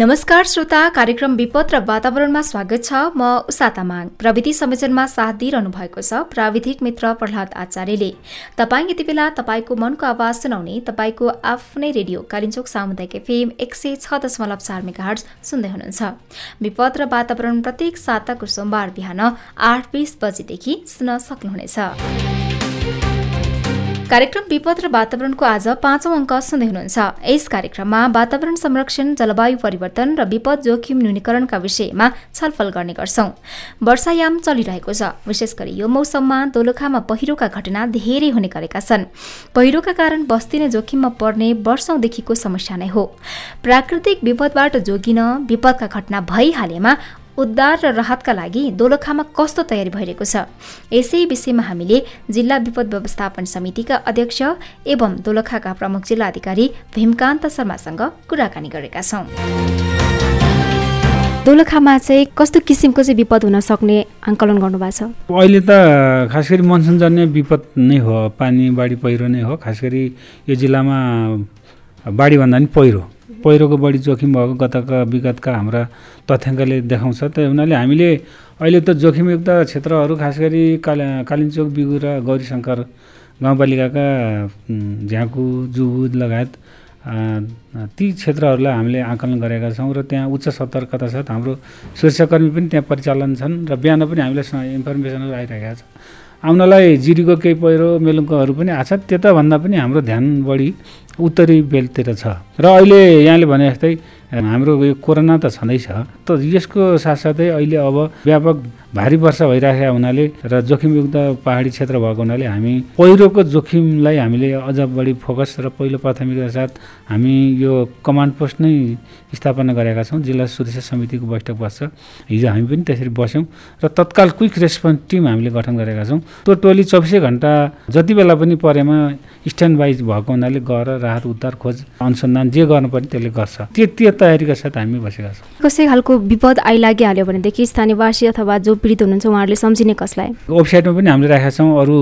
नमस्कार श्रोता कार्यक्रम विपद र वातावरणमा स्वागत छ। म उषा तामाङ। प्रविधि संयोजनमा साथ दिइरहनु भएको छ प्राविधिक मित्र प्रहलाद आचार्यले। तपाईँ यति बेला तपाईँको मनको आवाज सुनाउने तपाईँको आफ्नै रेडियो कालिचोक सामुदायिक एफएम एक सय छ दशमलव चार मेगा सुन्दै हुनुहुन्छ। विपद र वातावरण प्रत्येक साताको सोमबार बिहान आठ बिस बजेदेखि सुन्न सक्नुहुनेछ। कार्यक्रम विपद र वातावरणको आज पाँचौं अङ्क सुन्दै हुनुहुन्छ। यस कार्यक्रममा वातावरण संरक्षण जलवायु परिवर्तन र विपद जोखिम न्यूनीकरणका विषयमा छलफल गर्ने गर्छौं। वर्षायाम चलिरहेको छ। विशेष गरी यो मौसममा दोलखामा पहिरोका घटना धेरै हुने गरेका छन्। पहिरोका कारण बस्ती नै जोखिममा पर्ने वर्षौंदेखिको समस्या नै हो। प्राकृतिक विपदबाट जोगिन विपदका घटना भइहालेमा उद्धार र राहतका लागि दोलखामा कस्तो तयारी भइरहेको छ? यसै विषयमा हामीले जिल्ला विपद व्यवस्थापन समितिका अध्यक्ष एवं दोलखाका प्रमुख जिल्ला अधिकारी भीमकान्त शर्मासँग कुराकानी गरेका छौँ। दोलखामा चाहिँ कस्तो किसिमको चाहिँ विपद हुन सक्ने आङ्कलन गर्नुभएको छ? अहिले त खास गरी मनसुनजन्य विपद नै हो पानी बाढी पहिरो नै हो। खास गरी यो जिल्लामा बाढीभन्दा पनि पहिरो। पहिरोको बढी जोखिम भएको गतका विगतका हाम्रा तथ्याङ्कले देखाउँछ। त्यही हुनाले हामीले अहिले त जोखिमयुक्त क्षेत्रहरू खास गरी काल कालिम्चोक बिगु र गौरीशङ्कर गाउँपालिकाका झ्याकु जुबुद लगायत ती क्षेत्रहरूलाई हामीले आकलन गरेका छौँ र त्यहाँ उच्च सतर्कता साथ हाम्रो सुरक्षाकर्मी पनि त्यहाँ परिचालन छन् र बिहान पनि हामीले इन्फर्मेसनहरू आइरहेका छ। आउनलाई जिरीको केही पहिरो मेलुङ्कोहरू पनि आएको छ त्यता भन्दा पनि हाम्रो ध्यान बढी उत्तरी बेलतिर छ। र अहिले यहाँले भने जस्तै हाम्रो यो कोरोना त छँदैछ। त यसको साथसाथै अहिले अब व्यापक भारी वर्षा भइरहेका हुनाले र जोखिमयुक्त पहाडी क्षेत्र भएको हुनाले हामी पहिरोको जोखिमलाई हामीले अझ बढी फोकस र पहिलो प्राथमिकता साथ हामी यो कमान्ड पोस्ट नै स्थापना गरेका छौँ। जिल्ला सुरक्षा समितिको बैठक बस्छ। हिजो हामी पनि त्यसरी बस्यौँ र तत्काल क्विक रेस्पोन्स टिम हामीले गठन गरेका छौँ। त्यो टोली चौबिसै घन्टा जति बेला पनि परेमा स्ट्यान्ड बाई भएको हुनाले गएर राहत उद्धार खोज अनुसन्धान जे गर्नुपर्ने त्यसले गर्छ। त्यो तयारीका साथ हामी बसेका छौँ। कसै खालको विपद आइलागिहाल्यो भनेदेखि स्थानीयवासी अथवा जो पीडित हुनुहुन्छ उहाँहरूले सम्झिने कसलाई? वेबसाइटमा पनि हामीले राखेका छौँ अरू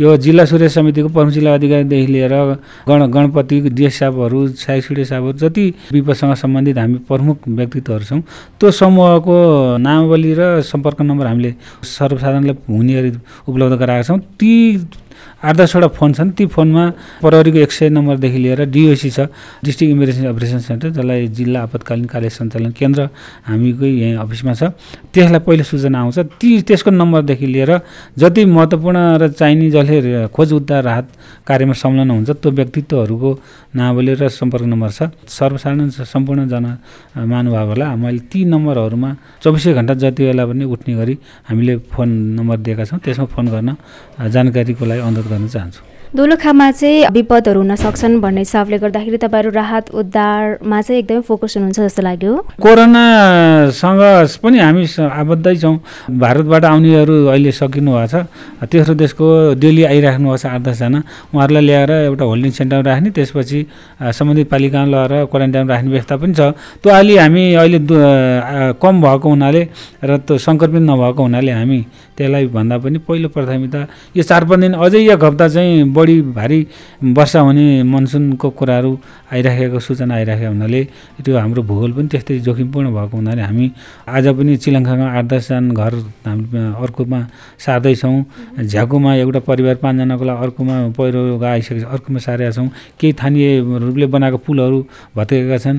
यो जिल्ला सूर्य समितिको प्रमुख जिल्ला अधिकारीदेखि लिएर गण गणपति डिएस साहबहरू साई सूर्य साहबहरू जति विपदसँग सम्बन्धित हामी प्रमुख व्यक्तित्वहरू छौँ त्यो समूहको नामावली र सम्पर्क नम्बर हामीले सर्वसाधारणलाई हुने उपलब्ध गराएका छौँ। ती आठ दसवटा फोन छन्। ती फोनमा प्रहरीको एक सय नम्बरदेखि लिएर डिओसी छ। डिस्ट्रिक्ट इमर्जेन्सी अपरेसन सेन्टर जसलाई जिल्ला आपतकालीन कार्य सञ्चालन केन्द्र हामीकै यहीँ अफिसमा छ। त्यसलाई पहिलो सूचना आउँछ। ती त्यसको नम्बरदेखि लिएर जति महत्त्वपूर्ण र चाहिने जसले खोज उद्धार राहत कार्यमा संलग्न हुन्छ त्यो व्यक्तित्वहरूको नावली र सम्पर्क नम्बर छ। सर्वसाधारण सम्पूर्ण जन महानुभावहरूलाई मैले ती नम्बरहरूमा चौबिसै घन्टा जति बेला पनि उठ्ने गरी हामीले फोन नम्बर दिएका छौँ त्यसमा फोन गर्न जानकारीको लागि अनुरोध गर्न चाहन्छु दोलखामा चाहिँ विपदहरू हुन सक्छन् भन्ने हिसाबले गर्दाखेरि तपाईँहरू राहत उद्धारमा चाहिँ एकदमै फोकस हुनुहुन्छ जस्तो लाग्यो। कोरोनासँग पनि हामी आबद्धै छौँ। भारतबाट आउनेहरू अहिले सकिनु भएको छ। तेस्रो देशको डेली आइराख्नु भएको छ आठ दसजना उहाँहरूलाई ल्याएर एउटा होल्डिङ सेन्टरमा राख्ने त्यसपछि सम्बन्धित पालिकामा लगेर क्वारेन्टाइनमा राख्ने व्यवस्था पनि छ। त्यो अलि हामी अहिले कम भएको हुनाले र त्यो सङ्क्रमित नभएको हुनाले हामी त्यसलाई भन्दा पनि पहिलो प्राथमिकता यो चार पाँच दिन अझै एक हप्ता चाहिँ बढी भारी वर्षा हुने मनसुनको कुराहरू आइराखेको सूचना आइराखेको हुनाले त्यो हाम्रो भूगोल पनि त्यस्तै जोखिमपूर्ण भएको हुनाले हामी आज पनि चिलङ्खामा आठ दसजना घर हामी अर्कोमा सार्दैछौँ। झ्याकुमा एउटा परिवार पाँचजनाको लागि अर्कोमा पहिरो आइसकेको छ अर्कोमा सारेका छौँ। केही स्थानीय रूपले बनाएको पुलहरू भत्केका छन्।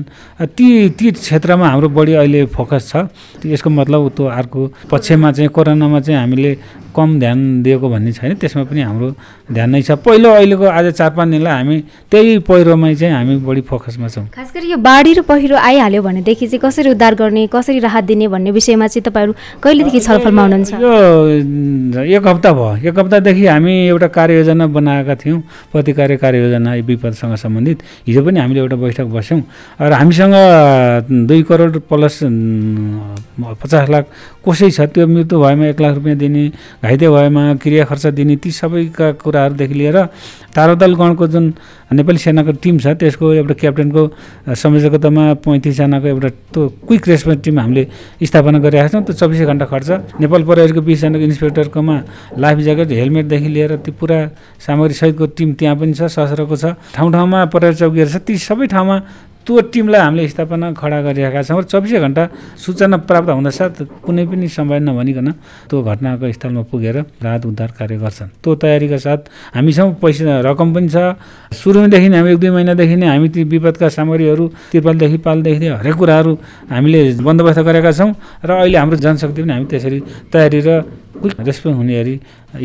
ती ती क्षेत्रमा हाम्रो बढी अहिले फोकस छ। यसको मतलब त्यो अर्को पक्षमा चाहिँ कोरोनामा चाहिँ हामीले कम ध्यान दिएको भन्ने छैन। त्यसमा पनि हाम्रो ध्यान नै छ। पहिलो अहिलेको आज चार पाँच दिनलाई हामी त्यही पहिरोमै चाहिँ हामी बढी फोकसमा छौँ। खास गरी यो बाढी र पहिरो आइहाल्यो भनेदेखि चाहिँ कसरी उद्धार गर्ने कसरी राहत दिने भन्ने विषयमा चाहिँ तपाईँहरू कहिलेदेखि छलफलमा हुनुहुन्छ? यो एक हप्ता भयो। एक हप्तादेखि हामी एउटा कार्ययोजना बनाएका थियौँ। प्रतिकार्य कार्ययोजना विपदसँग सम्बन्धित। हिजो पनि हामीले एउटा बैठक बस्यौँ। र हामीसँग दुई करोड प्लस पचास लाख कसै छ। त्यो मृत्यु भएमा एक लाख रुपियाँ दिने घाइते भएमा क्रिया खर्च दिने ती सबैका कुराहरूदेखि लिएर तारोदल गणको जुन नेपाली सेनाको टिम छ त्यसको एउटा क्याप्टेनको संयोजकतामा पैँतिसजनाको एउटा त्यो क्विक रेस्पोन्स टिम हामीले स्थापना गरिरहेका छौँ। त्यो चौबिसै घन्टा खर्च। नेपाल प्रहरीको बिसजनाको इन्सपेक्टरकोमा लाइफ ज्याकेट हेलमेटदेखि लिएर त्यो पुरा सामग्री सहितको टिम त्यहाँ पनि छ सशस्त्रको छ। ठाउँ ठाउँमा प्रहरी चौकीहरू छ। ती सबै ठाउँमा त्यो टिमलाई हामीले स्थापना खडा गरिरहेका छौँ र चौबिसै घन्टा सूचना प्राप्त हुँदासाथ कुनै पनि समय नभनिकन त्यो घटनाको स्थलमा पुगेर राहत उद्धार कार्य गर्छन्। त्यो तयारीका साथ हामीसँग पैसा रकम पनि छ। सुरुदेखि हामी एक दुई महिनादेखि नै हामी ती विपदका सामग्रीहरू तिरपालदेखि पालदेखि हरेक कुराहरू हामीले बन्दोबस्त गरेका छौँ। र अहिले हाम्रो जनशक्ति पनि हामी त्यसरी तयारी र रेस्पोन्स हुने गरी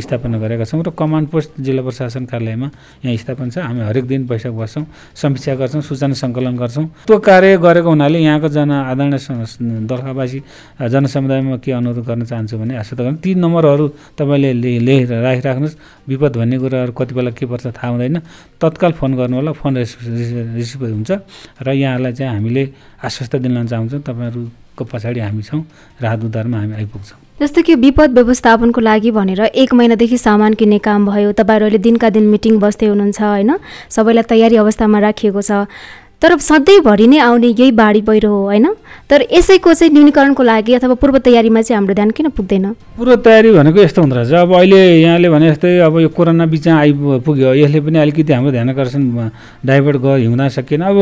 स्थापना गरेका छौँ र कमान्ड पोस्ट जिल्ला प्रशासन कार्यालयमा यहाँ स्थापना छ। हामी हरेक दिन बैठक बस्छौँ समीक्षा गर्छौँ सूचना सङ्कलन गर्छौँ। त्यो कार्य गरेको हुनाले यहाँको जन आदरणीय दर्खावासी जनसमुदायमा के अनुरोध गर्न चाहन्छु भने आशा गर्नु ती नम्बरहरू तपाईँले लेखेर राखिराख्नुहोस्। विपद भन्ने कुराहरू कति बेला के पर्छ थाहा हुँदैन। तत्काल फोन गर्नु होला फोन रिसिभ हुन्छ र यहाँहरूलाई चाहिँ हामीले आश्वस्त दिन चाहन्छौँ। तपाईँहरूको पछाडि हामी छौँ राहत उद्धारमा हामी आइपुग्छौँ। जस्तो कि विपद व्यवस्थापनको लागि भनेर एक महिनादेखि सामान किन्ने काम भयो तपाईँहरूले दिनका दिन मिटिङ बस्दै हुनुहुन्छ होइन? सबैलाई तयारी अवस्थामा राखिएको छ। तर सधैँभरि नै आउने यही बाढी पहिरो हो होइन? तर यसैको चाहिँ न्यूनीकरणको लागि अथवा पूर्व तयारीमा चाहिँ हाम्रो ध्यान किन पुग्दैन? पूर्व तयारी भनेको यस्तो हुँदो रहेछ। अब अहिले यहाँले भने जस्तै अब यो कोरोना बिचमा आइपुग्यो यसले पनि अलिकति हाम्रो ध्यान आकर्षण डाइभर्ट गर हिउँदा सकिएन। अब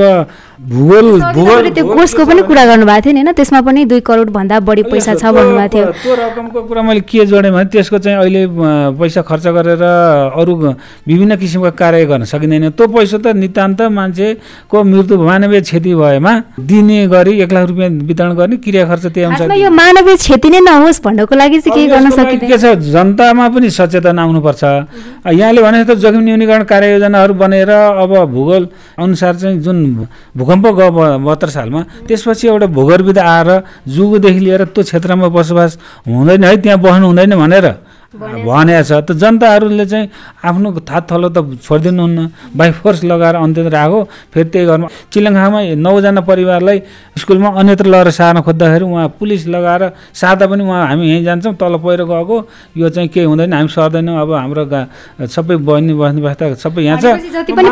भूगोल भूगोल त्यो कोषको पनि कुरा गर्नुभएको थियो नि होइन? त्यसमा पनि दुई करोडभन्दा बढी पैसा छ भन्नुभएको थियो। त्यो रकमको कुरा मैले के जोडेँ भने त्यसको चाहिँ अहिले पैसा खर्च गरेर अरू विभिन्न किसिमको कार्य गर्न सकिँदैन। त्यो पैसा त नितान्त मान्छेको मृत्यु मानवीय क्षति भएमा दिने गरी एक लाख रुपियाँ वितरण गर्ने क्रिया खर्च त्यही अनुसार यो मानवीय क्षति नै नहोस् भन्नको लागि चाहिँ के गर्न सकिन्छ के छ? जनतामा पनि सचेतना आउनुपर्छ। यहाँले भने जस्तो जोखिम न्यूनीकरण कार्ययोजनाहरू बनेर अब भूगोल अनुसार चाहिँ जुन भूकम्प गयो बहत्तर सालमा त्यसपछि एउटा भूगर्भित आएर जुगोदेखि लिएर त्यो क्षेत्रमा बसोबास हुँदैन है त्यहाँ बस्नु हुँदैन भनेर। भनेको छ त जनताहरूले चाहिँ आफ्नो थात थलो त छोडिदिनुहुन्न। बाई फोर्स लगाएर अन्त्य राखो। फेरि त्यही घरमा चिलङ्खामा नौजना परिवारलाई स्कुलमा अन्यत्र लगेर सार्न खोज्दाखेरि उहाँ पुलिस लगाएर सार्दा पनि उहाँ हामी यहीँ जान्छौँ तल पहिरो गएको। यो चाहिँ केही हुँदैन हामी सर्दैनौँ। अब हाम्रो सबै बहिनी बस्ने व्यवस्था सबै यहाँ छ। जति पनि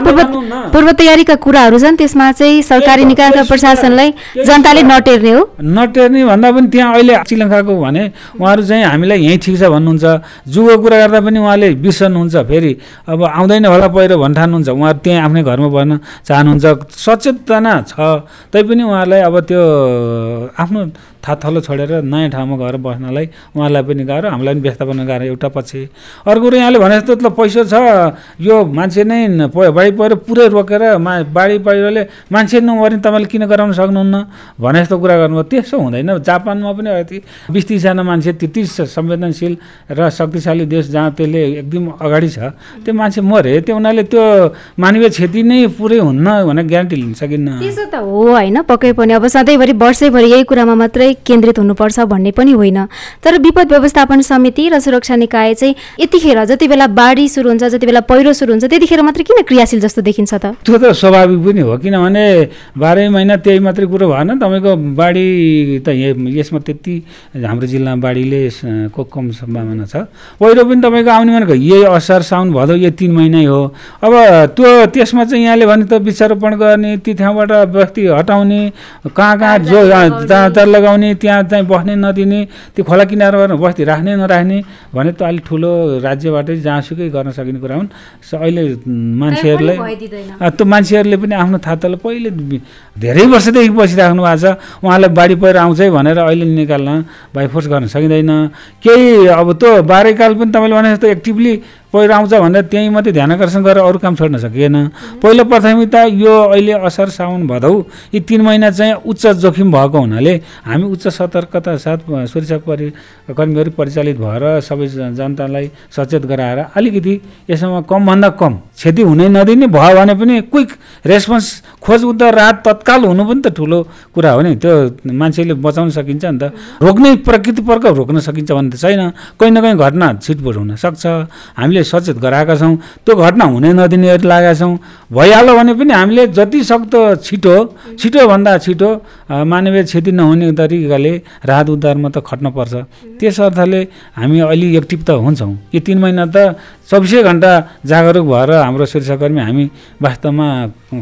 पूर्व तयारीका कुराहरू छन् त्यसमा चाहिँ सरकारी निकाय अथवा प्रशासनलाई जनताले नटेर्ने हो। नटेर्ने भन्दा पनि त्यहाँ अहिले चिलङ्खाको भने उहाँहरू चाहिँ हामीलाई यहीँ ठिक छ भन्नुहुन्छ। जुगो कुरा गर्दा पनि उहाँले बिर्सनुहुन्छ फेरि अब आउँदैन होला पहिरो भन्ठान्नुहुन्छ उहाँहरू त्यहीँ आफ्नै घरमा बस्न चाहनुहुन्छ सचेतना छ। तैपनि उहाँहरूलाई अब त्यो आफ्नो थाथलो छोडेर नयाँ ठाउँमा गएर बस्नलाई उहाँलाई पनि गाह्रो हामीलाई पनि व्यवस्थापन गाह्रो एउटा पछि। अर्को कुरो यहाँले भने जस्तो त पैसा छ यो मान्छे नै बाढी पहिरो पुरै रोकेर मा बाढी पहिरोले मान्छे नमर्ने तपाईँले किन गराउन सक्नुहुन्न? भने जस्तो कुरा गर्नुभयो त्यसो हुँदैन। जापानमा पनि बिस तिसजना मान्छे त्यति संवेदनशील र शक्तिशाली देश जहाँ त्यसले एकदम अगाडि छ त्यो मान्छे मरे त्यो उनीहरूले त्यो मानवीय क्षति नै पुरै हुन्न भनेर ग्यारेन्टी लिन सकिन्न। त्यसो त हो होइन पक्कै पनि। अब सधैँभरि वर्षैभरि यही कुरामा मात्रै केन्द्रित हुनुपर्छ भन्ने पनि होइन। तर विपद व्यवस्थापन समिति र सुरक्षा निकाय चाहिँ यतिखेर जति बेला बाढी सुरु हुन्छ जति बेला पहिरो सुरु हुन्छ त्यतिखेर मात्रै किन क्रियाशील जस्तो देखिन्छ त? त्यो त स्वाभाविक पनि हो किनभने बाह्रै महिना त्यही मात्रै कुरो भएन तपाईँको बाढी त यसमा त्यति हाम्रो जिल्लामा बाढीले को कम सम्भावना छ। पहिरो पनि तपाईँको आउने भनेको यही असार साउन भदौ यो तिन महिनै हो। अब त्यो त्यसमा चाहिँ यहाँले भने त वृक्षारोपण गर्ने ती ठाउँबाट व्यक्ति हटाउने कहाँ कहाँ जो जहाँ लगाउने। बनाउने त्यहाँ चाहिँ बस्ने नदिने त्यो खोला किनारमा बस्ती राख्ने नराख्ने भने त अलिक ठुलो राज्यबाटै जहाँसुकै गर्न सकिने कुरा हुन्। अहिले मान्छेहरूलाई त्यो मान्छेहरूले पनि आफ्नो थातोलाई पहिले धेरै वर्षदेखि बसिराख्नु भएको छ उहाँलाई बाढी पहिरो आउँछ भनेर अहिले निकाल्न बाइफोर्स गर्न सकिँदैन। केही अब त्यो बाह्रैकाल पनि तपाईँले भने जस्तो एक्टिभली पहिरो आउँछ भनेर त्यहीँ मात्रै ध्यान आकर्षण गरेर अरू काम छोड्न सकिएन। पहिलो प्राथमिकता यो अहिले असार साउन भदौ। यी तिन महिना चाहिँ उच्च जोखिम भएको हुनाले हामी उच्च सतर्कता साथ सुरक्षा परि कर्मीहरू परिचालित भएर सबै जनतालाई सचेत गराएर अलिकति यसमा कमभन्दा कम क्षति हुनै नदिने भयो भने पनि क्विक रेस्पोन्स खोज उद्धार राहत तत्काल हुनु पनि त ठुलो कुरा हो नि। त्यो मान्छेले बचाउन सकिन्छ नि त। रोक्ने प्रकृति पर्क रोक्न सकिन्छ भने त छैन। कहीँ न कहीँ घटना छिटफुट हुनसक्छ हामीले हामीले सचेत गराएका छौँ। त्यो घटना हुनै नदिने लागेका छौँ। भइहाल्यो भने पनि हामीले जति सक्दो छिटो छिटोभन्दा छिटो मानवीय क्षति नहुने तरिकाले राहत उद्धारमा त खट्नुपर्छ। त्यस अर्थले हामी अलि एक्टिभ त हुन्छौँ। यो तिन महिना त चौबिसै घन्टा जागरुक भएर हाम्रो सुरक्षाकर्मी हामी वास्तवमा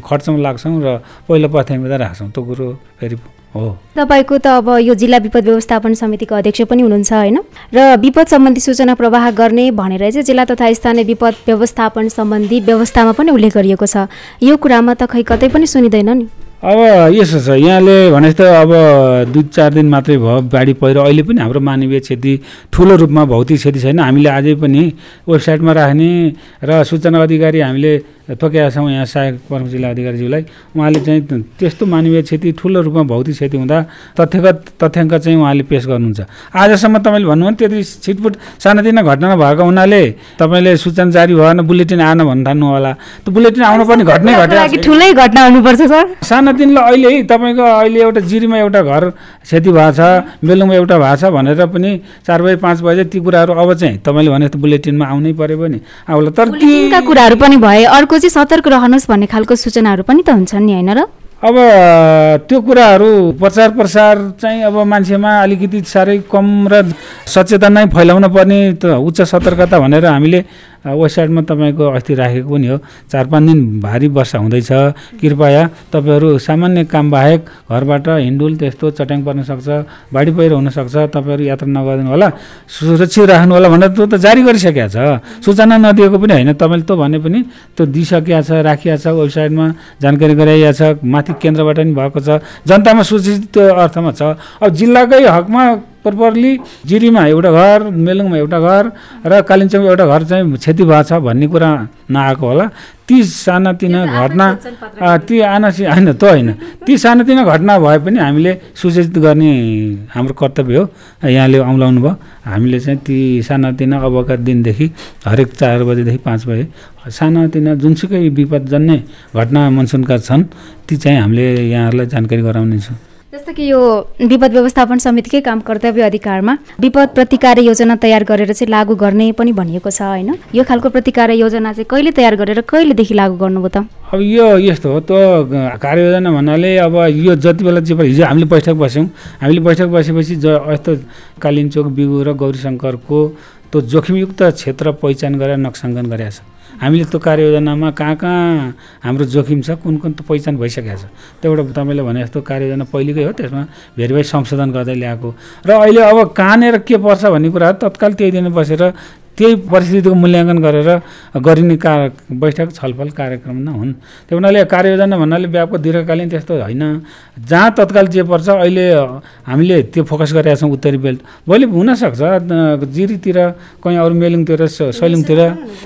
खर्चमा लाग्छौँ र पहिलो प्राथमिकता राख्छौँ त्यो कुरो फेरि हो। तपाईँको त अब यो जिल्ला विपद व्यवस्थापन समितिको अध्यक्ष पनि हुनुहुन्छ होइन? र विपद सम्बन्धी सूचना प्रवाह गर्ने भनेर चाहिँ जिल्ला तथा स्थानीय विपद व्यवस्थापन सम्बन्धी व्यवस्थामा पनि उल्लेख गरिएको छ। यो कुरामा त खै कतै पनि सुनिँदैन नि। अब यसो छ यहाँले भने जस्तो अब दुई चार दिन मात्रै भयो बाढी पहिरो। अहिले पनि हाम्रो मानवीय क्षति ठुलो रूपमा भौतिक क्षति छैन। हामीले अझै पनि वेबसाइटमा राख्ने र सूचना अधिकारी हामीले तोकेका छौँ यहाँ सहायक प्रमुख जिल्ला अधिकारीज्यूलाई। उहाँले चाहिँ त्यस्तो मानवीय क्षति ठुलो रूपमा भौतिक क्षति हुँदा तथ्यगत तथ्याङ्क चाहिँ उहाँले पेस गर्नुहुन्छ। आजसम्म तपाईँले भन्नुभयो त्यति छिटपुट सानोतिनो घटना भएको हुनाले तपाईँले सूचना जारी भएन बुलेटिन आएन भन्न थाल्नु होला त्यो बुलेटिन आउनु पनि घटनै घटे ठुलै घटना हुनुपर्छ सर। सानोतिनो अहिले तपाईँको अहिले एउटा जिरीमा एउटा घर क्षति भएको छ बेलुङमा एउटा भएको छ भनेर पनि चार बजे पाँच बजे ती कुराहरू अब चाहिँ तपाईँले भने बुलेटिनमा आउनै पऱ्यो भने आउला। तर ती कुराहरू पनि भए अर्को चाहिँ सतर्क रहनुहोस् भन्ने खालको सूचनाहरू पनि त हुन्छन् नि होइन र? अब त्यो कुराहरू प्रचार प्रसार चाहिँ अब मान्छेमा अलिकति साह्रै कम र सचेतना नै फैलाउन पर्ने त उच्च सतर्कता भनेर हामीले वेबसाइटमा तपाईँको अस्ति राखेको पनि हो चार पाँच दिन भारी वर्षा हुँदैछ। कृपया तपाईँहरू सामान्य काम बाहेक घरबाट हिन्डुल त्यस्तो चट्याङ पर्न सक्छ बाढी पहिरो हुनसक्छ तपाईँहरू यात्रा नगरिदिनु होला सुरक्षित राख्नु होला भनेर त्यो त जारी गरिसकेको छ। सूचना नदिएको पनि होइन तपाईँले त भने पनि त्यो दिइसकेको छ राखिया छ वेबसाइटमा जानकारी गराइएको छ माथि केन्द्रबाट पनि भएको छ। जनतामा सूचित अर्थमा छ। अब जिल्लाकै हकमा प्रपरली जिरीमा एउटा घर मेलुङमा एउटा घर र कालिम्पोङमा एउटा घर चाहिँ क्षति भएको छ भन्ने कुरा नआएको होला। ती सानातिना घटना ती आनासी होइन त होइन। ती सानातिना घटना भए पनि हामीले सूचित गर्ने हाम्रो कर्तव्य हो। यहाँले औँलाउनु भयो। हामीले चाहिँ ती सानातिना अबका दिनदेखि हरेक चार बजेदेखि पाँच बजे सानातिना जुनसुकै विपदजन्य घटना मनसुनका छन् ती चाहिँ हामीले यहाँहरूलाई जानकारी गराउनेछौँ। जस्तो कि यो विपद व्यवस्थापन समितिकै काम कर्तव्य अधिकारमा विपद प्रतिकार योजना तयार गरेर चाहिँ लागू गर्ने पनि भनिएको छ होइन? यो खालको प्रतिकार योजना चाहिँ कहिले तयार गरेर कहिलेदेखि लागू गर्नुभयो त? अब यो यस्तो हो त कार्ययोजना भन्नाले अब यो जति बेला चाहिँ हिजो हामीले बैठक बस्यौँ। हामीले बैठक बसेपछि ज यस्तो कालिम्चोक बिगु र गौरीशङ्करको त्यो जोखिमयुक्त क्षेत्र पहिचान गरेर नक्साङ्कन गरेका छ हामीले त्यो कार्ययोजनामा कहाँ कहाँ हाम्रो जोखिम छ कुन कुन त पहिचान भइसकेको छ। त्यो एउटा तपाईँले भने जस्तो कार्ययोजना पहिलेकै हो त्यसमा भेरिफाई संशोधन गर्दै ल्याएको। र अहिले अब कहाँनिर के पर्छ भन्ने कुरा तत्काल त्यही दिन बसेर त्यही परिस्थितिको मूल्याङ्कन गरेर गरिने का बैठक छलफल कार्यक्रम न हुन्। त्यो हुनाले कार्ययोजना भन्नाले व्यापक दीर्घकालीन त्यस्तो होइन। जहाँ तत्काल जे पर्छ अहिले हामीले त्यो फोकस गरेका छौँ उत्तरी बेल्ट। भोलि हुनसक्छ जिरीतिर कहीँ अरू मेलिङतिर सैलुङतिर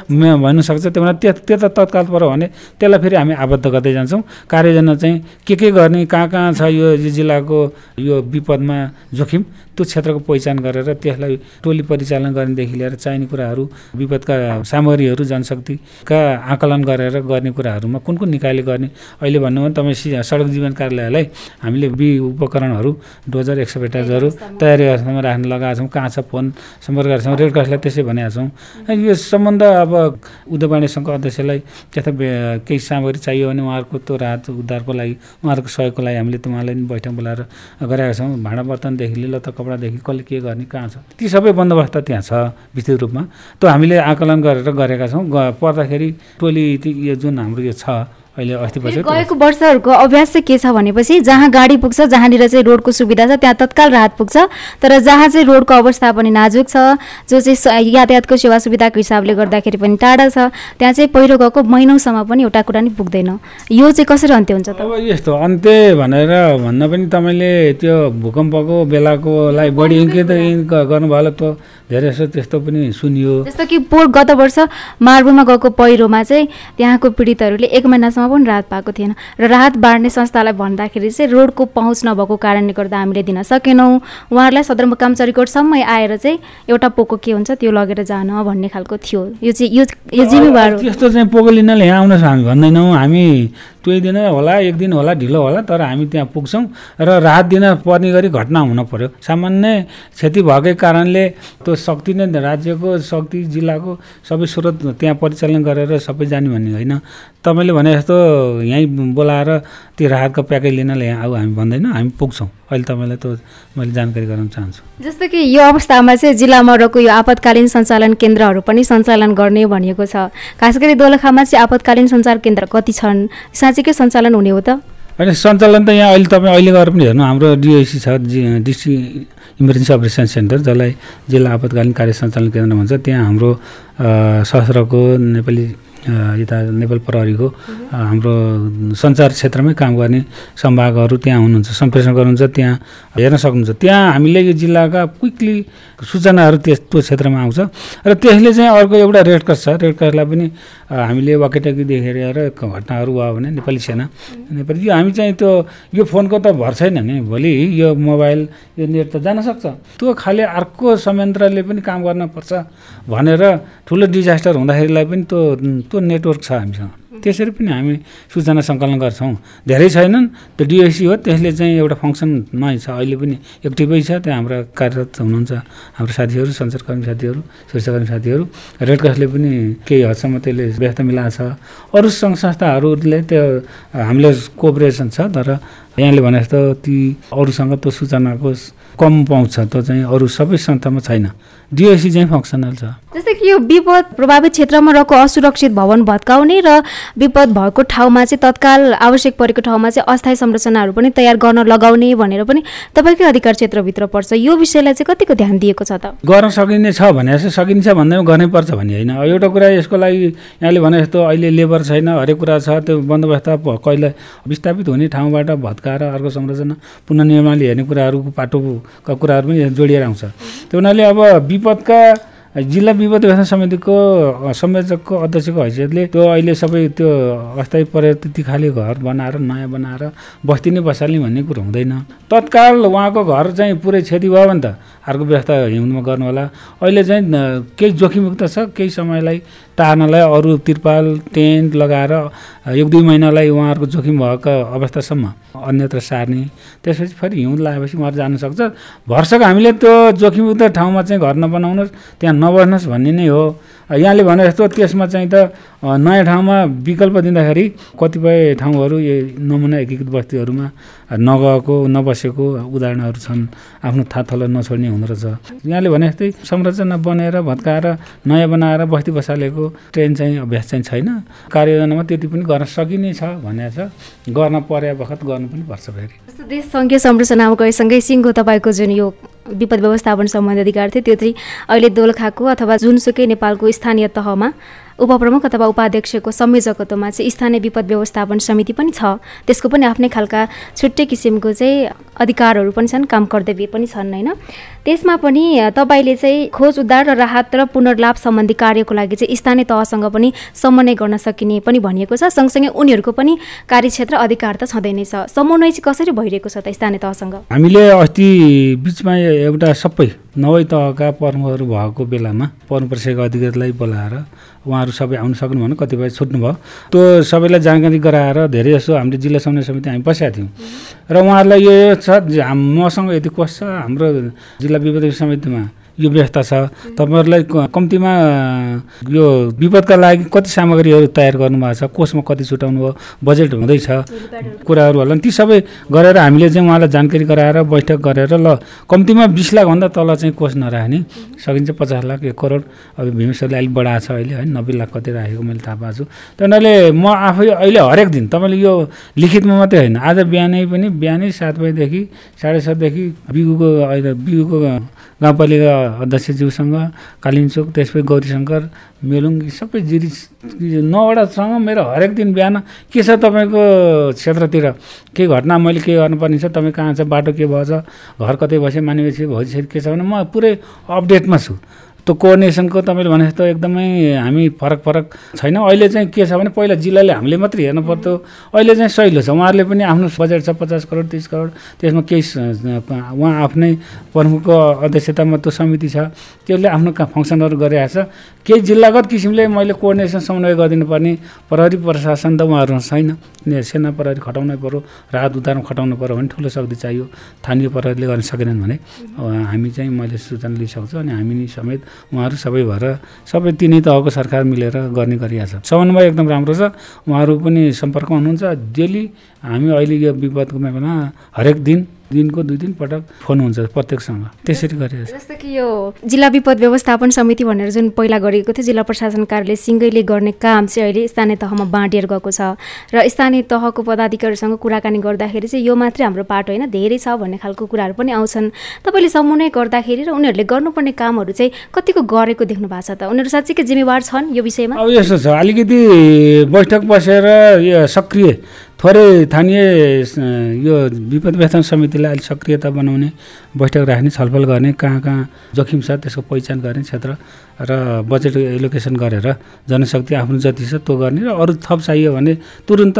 भन्नुसक्छ। त्यो त्यो त तत्काल पऱ्यो भने त्यसलाई फेरि हामी आबद्ध गर्दै जान्छौँ। कार्ययोजना चाहिँ के के गर्ने कहाँ कहाँ छ यो जिल्लाको यो विपदमा जोखिम त्यो क्षेत्रको पहिचान गरेर त्यसलाई टोली परिचालन गर्नेदेखि लिएर चाहिने कुराहरू विपदका सामग्रीहरू जनशक्तिका आकलन गरेर गर्ने कुराहरूमा कुन कुन निकायले गर्ने? अहिले भन्नु भने तपाईँ सडक जीवन कार्यालयलाई हामीले बि उपकरणहरू डोजर एक्सपेटाइजहरू तयारी अवस्थामा राख्न लगाएको छौँ कहाँ छ फोन सम्पर्क गरेका छौँ रेड क्रसलाई त्यसै भनेका छौँ। यो सम्बन्ध अब उद्योग सङ्घको अध्यक्षलाई त्यस्ता केही सामग्री चाहियो भने उहाँहरूको त्यो राहत उद्धारको लागि उहाँहरूको सहयोगको लागि हामीले त उहाँलाई बैठक बोलाएर गराएका छौँ। भाँडा बर्तनदेखि लिएर त कपडादेखि कसले के गर्ने कहाँ छ? ती सबै बन्दोबस्त त्यहाँ छ विस्तृत रूपमा। त्यो हामीले आकलन गरेर गरेका छौँ। पर्दाखेरि टोली यो जुन हाम्रो यो छ अहिले अस्ति गएको वर्षहरूको अभ्यास चाहिँ के छ भनेपछि जहाँ गाडी पुग्छ जहाँनिर चाहिँ रोडको सुविधा छ त्यहाँ तत्काल राहत पुग्छ। तर जहाँ चाहिँ रोडको अवस्था पनि नाजुक छ जो चाहिँ यातायातको सेवा सुविधाको हिसाबले गर्दाखेरि पनि टाढा छ त्यहाँ चाहिँ पहिरो गएको महिनौसम्म पनि एउटा कुरा नि पुग्दैन। यो चाहिँ कसरी अन्त्य हुन्छ त? अब यस्तो अन्त्य भनेर भन्न पनि तपाईँले त्यो भूकम्पको बेलाकोलाई बढी गर्नुभयो होला त धेरै जस्तो त्यस्तो पनि सुनियो। जस्तो कि पोहोर गत वर्ष मार्बुमा गएको पहिरोमा चाहिँ त्यहाँको पीडितहरूले एक महिनासम्म पनि राहत पाएको थिएन। र राहत बाँड्ने संस्थालाई भन्दाखेरि चाहिँ रोडको पहुँच नभएको कारणले गर्दा हामीले दिन सकेनौँ। उहाँहरूलाई सदरमुकाम चरिकोटसम्म आएर चाहिँ एउटा पोको के हुन्छ त्यो लगेर जान भन्ने खालको थियो। यो चाहिँ यो यो जिम्मेवार त्यस्तो चाहिँ पोको लिनले यहाँ हामी भन्दैनौँ हामी त्यही दिन होला एक दिन होला ढिलो होला तर हामी त्यहाँ पुग्छौँ र राहत दिन पर्ने गरी घटना हुन पर्यो। सामान्य क्षति भएकै कारणले त्यो शक्ति नै राज्यको शक्ति जिल्लाको सबै स्रोत त्यहाँ परिचालन गरेर सबै जाने भन्ने होइन। तपाईँले भने जस्तो यहीँ बोलाएर त्यो राहतको प्याकेज लिनलाई यहाँ आऊ हामी भन्दैनौँ हामी पुग्छौँ। अहिले तपाईँलाई त्यो मैले जानकारी गराउन चाहन्छु। जस्तो कि यो अवस्थामा चाहिँ जिल्लामा रहेको यो आपतकालीन सञ्चालन केन्द्रहरू पनि सञ्चालन गर्ने भनिएको छ। खास गरी दोलखामा चाहिँ आपतकालीन सञ्चार केन्द्र कति छन्? साँच्चीकै सञ्चालन हुने हो त? होइन सञ्चालन त यहाँ अहिले तपाईँ अहिले गएर पनि हेर्नु हाम्रो डिओसी छ डिस्ट्रिक्ट इमर्जेन्सी अपरेसन सेन्टर जसलाई जिल्ला आपतकालीन कार्य सञ्चालन केन्द्र भन्छ। त्यहाँ हाम्रो सशस्त्रको नेपाली यता नेपाल प्रहरीको हाम्रो सञ्चार क्षेत्रमै काम गर्ने सम्भागहरू त्यहाँ हुनुहुन्छ सम्प्रेषण गर्नुहुन्छ त्यहाँ हेर्न सक्नुहुन्छ। त्यहाँ हामीले यो जिल्लाका क्विकली सूचनाहरू त्यस त्यो क्षेत्रमा आउँछ। र त्यसले चाहिँ अर्को एउटा रेड क्रस छ। रेड क्रसलाई पनि हामीले वाकेटकी देखेर घटनाहरू भयो भने नेपाली सेना नेपाली यो हामी चाहिँ त्यो यो फोनको त भर छैन नि। भोलि यो मोबाइल यो नेट त जान सक्छ। त्यो खालि अर्को संयन्त्रले पनि काम गर्न पर्छ भनेर ठुलो डिजास्टर हुँदाखेरिलाई पनि त्यो त्यो नेटवर्क छ हामीसँग। त्यसरी पनि हामी सूचना सङ्कलन गर्छौँ। धेरै छैनन् त्यो डिएससी हो त्यसले चाहिँ एउटा फङ्सनमा छ। अहिले पनि एक्टिभै छ त्यहाँ हाम्रा कार्यरत हुनुहुन्छ हाम्रो साथीहरू सञ्चारकर्मी साथीहरू सुरक्षाकर्मी साथीहरू। रेड क्रसले पनि केही हदसम्म त्यसले व्यस्त मिलाएको छ। अरू सङ्घ संस्थाहरूले त्यो हामीले कोअपरेसन छ तर यहाँले भने जस्तो ती अरूसँग त्यो सूचनाको कम पाउँछ त्यो चाहिँ अरू सबै संस्थामा छैन। डिओसी चाहिँ फङ्सनल छ। जस्तै कि यो विपद प्रभावित क्षेत्रमा रहेको असुरक्षित भवन भत्काउने र विपद भएको ठाउँमा चाहिँ तत्काल आवश्यक परेको ठाउँमा चाहिँ अस्थायी संरचनाहरू पनि तयार गर्न लगाउने भनेर पनि तपाईँकै अधिकार क्षेत्रभित्र पर्छ। यो विषयलाई चाहिँ कतिको ध्यान दिएको छ त? गर्न सकिने छ भने चाहिँ सकिन्छ भन्दैमा गर्नै पर्छ भन्ने होइन। एउटा कुरा यसको लागि यहाँले भने जस्तो अहिले लेबर छैन हरेक कुरा छ त्यो बन्दोबस्त कहिले विस्थापित हुने ठाउँबाट भत्काएर अर्को संरचना पुननिर्माणले हेर्ने कुराहरूको पाटोका कुराहरू पनि जोडिएर आउँछ। त्यो हुनाले अब विपदका जिल्ला विपद व्यवस्था समितिको संयोजकको अध्यक्षको हैसियतले त्यो अहिले सबै त्यो अस्थायी पर्यटक खाले घर बनाएर नयाँ बनाएर बस्ती नै बसाल्ने भन्ने कुरो हुँदैन। तत्काल उहाँको घर चाहिँ पुरै क्षति भयो भने त अर्को व्यवस्था हिउँदमा गर्नु होला अहिले चाहिँ केही जोखिमयुक्त छ केही समयलाई टार्नलाई अरू तिरपाल टेन्ट लगाएर एक दुई महिनालाई उहाँहरूको जोखिम भएको अवस्थासम्म अन्यत्र सार्ने। त्यसपछि फेरि हिउँद लगाएपछि उहाँहरू जान सक्छ। भर्सक हामीले त्यो जोखिमयुक्त ठाउँमा चाहिँ घर नबनाउनुहोस् त्यहाँ नबस्नुहोस् भन्ने नै हो। यहाँले भने जस्तो त्यसमा चाहिँ त नयाँ ठाउँमा विकल्प दिँदाखेरि कतिपय ठाउँहरू यो नमुना एकीकृत बस्तीहरूमा नगएको नबसेको उदाहरणहरू छन्। आफ्नो थाहा थलो नछोड्ने हुँदो रहेछ। यहाँले भने जस्तै संरचना बनेर भत्काएर नयाँ बनाएर बस्ती बसालेको ट्रेन चाहिँ अभ्यास चाहिँ छैन। कार्ययोजनामा त्यति पनि गर्न सकिने छ भनेको छ। गर्न पर्या बखत गर्नु पनि पर्छ फेरि। देश सङ्घीय संरचनामा गएसँगै सिङ्गो तपाईँको जुन यो विपद व्यवस्थापन सम्बन्धी अधिकार थियो त्यो चाहिँ अहिले दोलखाको अथवा जुनसुकै नेपालको स्थानीय तहमा उपप्रमुख अथवा उपाध्यक्षको संयोजकत्वमा चाहिँ स्थानीय विपद व्यवस्थापन समिति पनि छ। त्यसको पनि आफ्नै खालका छुट्टै किसिमको चाहिँ अधिकारहरू पनि छन् काम कर्तव्य पनि छन् होइन? त्यसमा पनि तपाईँले चाहिँ खोज उद्धार र राहत र पुनर्लाभ सम्बन्धी कार्यको लागि चाहिँ स्थानीय तहसँग पनि समन्वय गर्न सकिने पनि भनिएको छ। सँगसँगै उनीहरूको पनि कार्यक्षेत्र अधिकार त छँदै नै छ। समन्वय चाहिँ कसरी भइरहेको छ त स्थानीय तहसँग? हामीले अस्ति बिचमा एउटा सबै नवै तहका प्रमुखहरू भएको बेलामा प्रमुख अधिकारीलाई बोलाएर उहाँहरू सबै आउनु सक्नु भने कतिपय छुट्नुभयो त्यो सबैलाई जानकारी गराएर धेरै जसो हामीले जिल्ला समन्वय समिति हामी बसेका थियौँ। र उहाँहरूलाई यो छ मसँग यति कोष छ हाम्रो जिल्ला विपद समितिमा यो व्यवस्था छ। तपाईँहरूलाई कम्तीमा यो विपदका लागि कति सामग्रीहरू तयार गर्नुभएको छ? कोषमा कति छुट्याउनु भयो? बजेट हुँदैछ। कुराहरू होला ती सबै गरेर हामीले चाहिँ उहाँलाई जानकारी गराएर बैठक गरेर ल कम्तीमा बिस लाखभन्दा तल चाहिँ कोष नराख्ने। सकिन्छ पचास लाख एक करोड। अब भीमेश्वरले अलिक बढाएको छ अहिले है नब्बे लाख कति राखेको मैले थाहा पाएको छु। त्यो हुनाले म आफै अहिले हरेक दिन तपाईँले यो लिखितमा मात्रै होइन। आज बिहानै पनि बिहानै सात बजीदेखि साढे सातदेखि बिगुको अहिले बिगुको गाउँपालिका अध्यक्षज्यूसँग कालिम्चोक त्यसपछि गौरीशङ्कर मेलुङ सबै जिरी नौवटासँग मेरो हरेक दिन बिहान के छ तपाईँको क्षेत्रतिर? केही घटना मैले के गर्नुपर्ने छ? तपाईँ कहाँ छ? बाटो के भएछ? घर कतै बस्यो मानिसपछि भोलिसरी के छ? भने म पुरै अपडेटमा छु। त्यो कोअर्डिनेसनको तपाईँले भने जस्तो एकदमै हामी फरक फरक छैन। अहिले चाहिँ के छ भने पहिला जिल्लाले हामीले मात्रै हेर्नु पर्थ्यो। अहिले चाहिँ सहिलो छ। उहाँहरूले पनि आफ्नो बजेट छ पचास करोड तिस करोड त्यसमा केही उहाँ आफ्नै प्रमुखको अध्यक्षतामा त्यो समिति छ। त्यसले आफ्नो फङ्सनहरू गरिरहेको छ। केही जिल्लागत किसिमले मैले कोअर्डिनेसन समन्वय गरिदिनु पर्ने प्रहरी प्रशासन त उहाँहरू छैन। सेना प्रहरी खटाउनै पऱ्यो राहत उद्धारमा खटाउनु पऱ्यो भने ठुलो शक्ति चाहियो। स्थानीय प्रहरीले गर्न सकेनन् भने। हामी चाहिँ मैले सूचना लिइसक्छु अनि हामी समेत उहाँहरू सबै भएर सबै तिनै तहको सरकार मिलेर गर्ने गरिरहेको समन्वय एकदम राम्रो छ। उहाँहरू पनि सम्पर्कमा हुनुहुन्छ। डेली हामी अहिले यो विपदको बेलामा हरेक दिन दिनको दुई तिन पटक फोन हुन्छ प्रत्येकसँग। त्यसरी गरेको छ जस्तो कि यो जिल्ला विपद व्यवस्थापन समिति भनेर जुन पहिला गरिएको थियो जिल्ला प्रशासन कार्यालय सिङ्गैले गर्ने काम चाहिँ अहिले स्थानीय तहमा बाँडिएर गएको छ। र स्थानीय तहको पदाधिकारीसँग कुराकानी गर्दाखेरि चाहिँ यो मात्रै हाम्रो पाटो होइन धेरै छ भन्ने खालको कुराहरू पनि आउँछन्। तपाईँले समन्वय गर्दाखेरि र उनीहरूले गर्नुपर्ने कामहरू चाहिँ कतिको गरेको देख्नु भएको छ त? उनीहरू साँच्चीकै जिम्मेवार छन् यो विषयमा? अब यस्तो छ अलिकति बैठक बसेर यो सक्रिय थोरै स्थानीय यो विपद व्यवस्थापन समितिलाई अलिक सक्रियता बनाउने बैठक राख्ने छलफल गर्ने कहाँ कहाँ जोखिम छ त्यसको पहिचान गर्ने क्षेत्र र बजेट एलोकेसन गरेर जनशक्ति आफ्नो जति छ त्यो गर्ने र अरू थप चाहियो भने तुरुन्त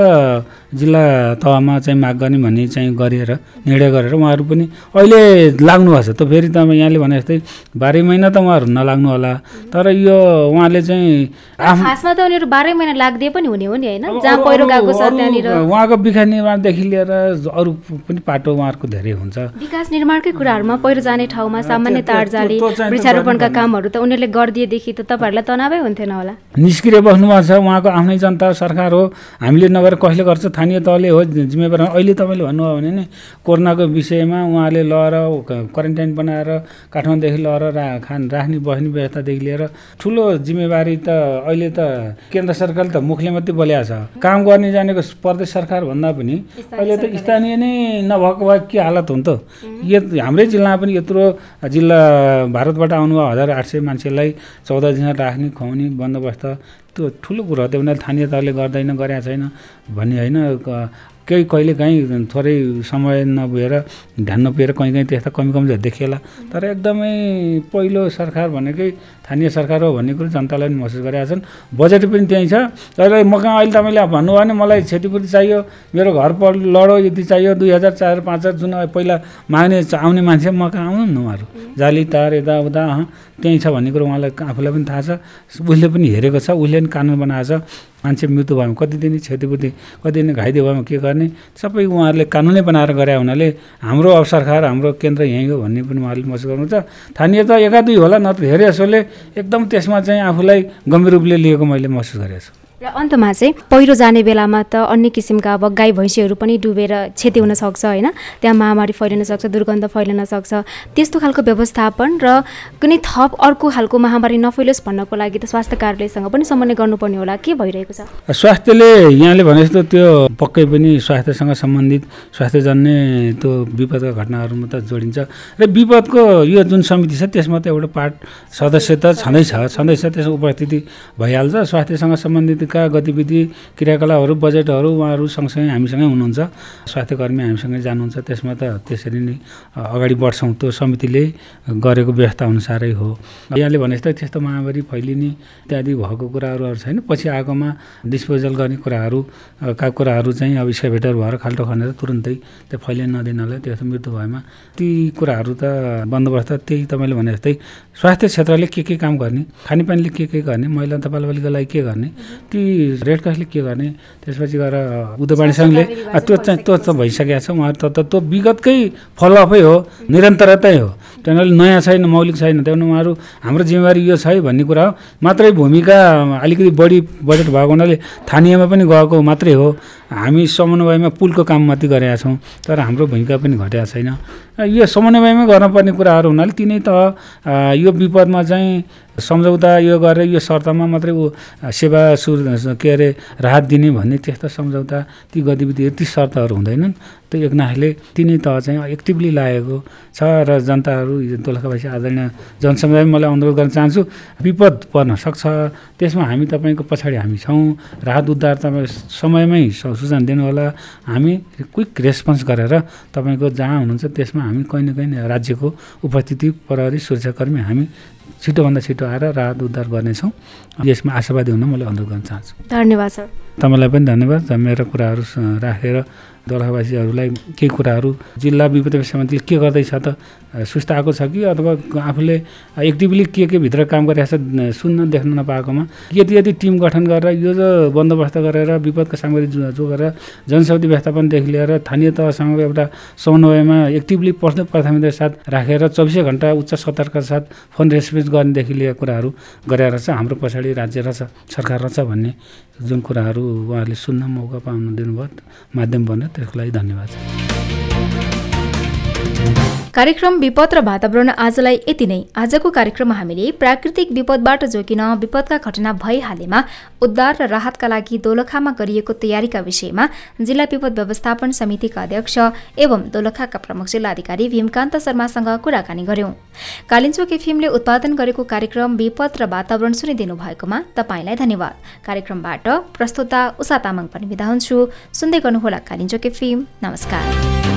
जिल्ला तहमा चाहिँ माग गर्ने भन्ने चाहिँ गरेर निर्णय गरेर उहाँहरू पनि अहिले लाग्नु भएको छ। त फेरि त यहाँले भने जस्तै बाह्रै महिना त उहाँहरू नलाग्नु होला। तर यो उहाँले चाहिँ खासमा त उनीहरू बाह्रै महिना लाग्दै पनि हुने हो नि होइन? जहाँ पहिरो गएको छ त्यहाँनिर। उहाँको विकास निर्माणदेखि लिएर अरू पनि पाटो उहाँहरूको धेरै हुन्छ। विकास निर्माणकै कुराहरूमा पहिरो जाने ठाउँमा सामान्य तार जाली वृक्षारोपणका कामहरू त उनीहरूले गरिदिएदेखि त तपाईँहरूलाई तनावै हुन्थेन होला। निष्क्रिय बस्नुभएको छ उहाँको आफ्नै जनता सरकार हो। हामीले नगरेर कसले गर्छ स्थानीय तहले हो जिम्मेवार। अहिले तपाईँले भन्नुभयो भने नि कोरोनाको विषयमा उहाँले लगेर क्वारेन्टाइन बनाएर काठमाडौँदेखि लगेर रा खान राख्ने बस्ने व्यवस्थादेखि लिएर ठुलो जिम्मेवारी त अहिले त केन्द्र सरकारले त मुखले मात्रै बोल्या छ। काम गर्ने जानेको प्रदेश सरकार भन्दा पनि अहिले त स्थानीय नै नभएको भए के हालत हुन्छ यो हाम्रै जिल्लामा पनि यत्रो जिल्ला भारतबाट आउनुभयो हजार आठ सय मान्छेलाई। चौध दिन राख्ने खुवाउने बन्दोबस्त त्यो ठुलो कुरो हो। त्यो उनीहरूले स्थानीय तहले गर्दैन गरेका छैन। भन्ने होइन केही कहिले काहीँ थोरै समय नभएर ध्यान नपुगेर कहीँ कहीँ त्यस्ता कमी कमजोर देखिएला। तर एकदमै पहिलो सरकार भनेकै स्थानीय सरकार हो भन्ने कुरो जनतालाई पनि महसुस गरेका छन्। बजेट पनि त्यहीँ छ। तर म कहाँ अहिले तपाईँले भन्नुभयो भने मलाई क्षतिपूर्ति चाहियो मेरो घर पर लडो यति चाहियो दुई हजार चार पाँच हजार जुन पहिला माग्ने आउने मान्छे म कहाँ आउनु उहाँहरू? जाली तार यताउता त्यहीँ छ भन्ने कुरो उहाँलाई आफूलाई पनि थाहा छ। उसले पनि हेरेको छ उसले पनि कानुन बनाएको छ। मान्छे मृत्यु भएमा कति दिने क्षतिपूर्ति कति दिन घाइते भएमा के गर्ने? सबै उहाँहरूले कानुनै बनाएर गरे हुनाले हाम्रो अब सरकार हाम्रो केन्द्र यहीँ हो भन्ने पनि उहाँहरूले महसुस गर्नुहुन्छ। स्थानीय त एका दुई होला न त धेरै जसोले एकदम त्यसमा चाहिँ आफूलाई गम्भीर रूपले लिएको मैले महसुस गरेको छु। र अन्तमा चाहिँ पहिरो जाने बेलामा त अन्य किसिमका अब गाई भैँसीहरू पनि डुबेर क्षति हुनसक्छ होइन? त्यहाँ महामारी फैलिन सक्छ दुर्गन्ध फैलिन सक्छ। त्यस्तो खालको व्यवस्थापन र कुनै थप अर्को खालको महामारी नफैलोस् भन्नको लागि त स्वास्थ्य कार्यालयसँग पनि समन्वय गर्नुपर्ने होला। के भइरहेको छ? स्वास्थ्यले यहाँले भने जस्तो त्यो पक्कै पनि स्वास्थ्यसँग सम्बन्धित स्वास्थ्यजन्य त्यो विपदका घटनाहरूमा त जोडिन्छ। र विपदको यो जुन समिति छ त्यसमा त एउटा पार्ट सदस्य त छँदैछ छँदैछ त्यसको उपस्थिति भइहाल्छ। स्वास्थ्यसँग सम्बन्धित का गतिविधि क्रियाकलापहरू बजेटहरू उहाँहरू सँगसँगै हामीसँगै हुनुहुन्छ। स्वास्थ्यकर्मी हामीसँगै जानुहुन्छ। त्यसमा त त्यसरी नै अगाडि बढ्छौँ। त्यो समितिले गरेको व्यवस्था अनुसारै हो। यहाँले भने जस्तै त्यस्तो महामारी फैलिने इत्यादि भएको कुराहरू छैन। पछि आएकोमा डिस्पोजल गर्ने कुराहरू का कुराहरू चाहिँ अब स्केभेटर भएर खाल्टो खनेर तुरुन्तै त्यो फैलिन नदिनलाई त्यस्तो मृत्यु भएमा ती कुराहरू त बन्दोबस्त त्यही तपाईँले भने जस्तै स्वास्थ्य क्षेत्रले के के काम गर्ने खानेपानीले के के गर्ने महिला बालबालिकाको लागि के गर्ने ती रेड क्रसले के गर्ने? त्यसपछि गएर उद्योगवाणी सङ्घले त्यो चाहिँ त्यो त भइसकेको छ। उहाँहरू त त्यो विगतकै फलोअपै हो निरन्तरतै हो। त्यहाँनिर नयाँ छैन मौलिक छैन। त्यहाँदेखि उहाँहरू हाम्रो जिम्मेवारी यो छ है भन्ने कुरा हो। मात्रै भूमिका अलिकति बढी बजेट भएको हुनाले स्थानीयमा पनि गएको मात्रै हो। हामी समन्वयमा पुलको काम मात्रै गरेका छौँ तर हाम्रो भूमिका पनि घटेको छैन। यो समन्वयमै गर्नुपर्ने कुराहरू हुनाले तिनै त यो विपदमा चाहिँ सम्झौता यो गरेर यो शर्तमा मात्रै ऊ सेवा सुर के अरे राहत दिने भन्ने त्यस्ता सम्झौता। ती गतिविधिहरू ती शर्तहरू हुँदैनन्। त्यो एकनाथले तिनै तह चाहिँ एक्टिभली लागेको छ र जनताहरू दोलखावासी आदरणीय जनसमुदाय मलाई अनुरोध गर्न चाहन्छु विपद पर्न सक्छ। त्यसमा हामी तपाईँको पछाडि हामी छौँ। राहत उद्धार तपाईँ समयमै सूचना दिनुहोला। हामी क्विक रेस्पोन्स गरेर तपाईँको जहाँ हुनुहुन्छ त्यसमा हामी कहीँ न कहीँ राज्यको उपस्थिति प्रहरी सुरक्षाकर्मी हामी छिटोभन्दा छिटो आएर राहत उद्धार गर्नेछौँ। यसमा आशावादी हुन मैले अनुरोध गर्न चाहन्छु। धन्यवाद सर। तपाईँलाई पनि धन्यवाद। मेरो कुराहरू राखेर दोलखावासीहरूलाई केही कुराहरू जिल्ला विपद समितिले के गर्दैछ त? सुस्त आएको छ कि अथवा आफूले एक्टिभली के के भित्र काम गरिरहेको छ सुन्न देख्न नपाएकोमा? यति यति टिम गठन गरेर यो जो बन्दोबस्त गरेर विपदको सामग्री जो गरेर जनशक्ति व्यवस्थापनदेखि लिएर स्थानीय तहसँग एउटा समन्वयमा एक्टिभली पर्सनल प्राथमिकताका साथ राखेर चौबिसै घन्टा उच्च सतर्कका साथ फोन रेस्पोन्स गर्नेदेखि लिएर कुराहरू गरेर चाहिँ हाम्रो पछाडि राज्य रहेछ सरकार रहेछ भन्ने जुन कुराहरू उहाँहरूले सुन्न मौका पाउनु दिनुभयो माध्यम बन्यो। त्यसको लागि धन्यवाद। कार्यक्रम विपद र वातावरण आजलाई यति नै। आजको कार्यक्रममा हामीले प्राकृतिक विपदबाट जोकिन विपदका घटना भइहालेमा उद्धार र राहतका लागि दोलखामा गरिएको तयारीका विषयमा जिल्ला विपद व्यवस्थापन समितिका अध्यक्ष एवं दोलखाका प्रमुख जिल्लाधिकारी भीमकान्त शर्मासँग कुराकानी गर्यौं। कालिन्चोक एफएमले उत्पादन गरेको कार्यक्रम विपद र वातावरण सुनिदिनु भएकोमा तपाईँलाई धन्यवाद। कार्यक्रमबाट प्रस्तुता उषा तामाङ पनि बिदा हुन्छु। सुन्दै गर्नुहोला कालिन्चोक एफएम। नमस्कार।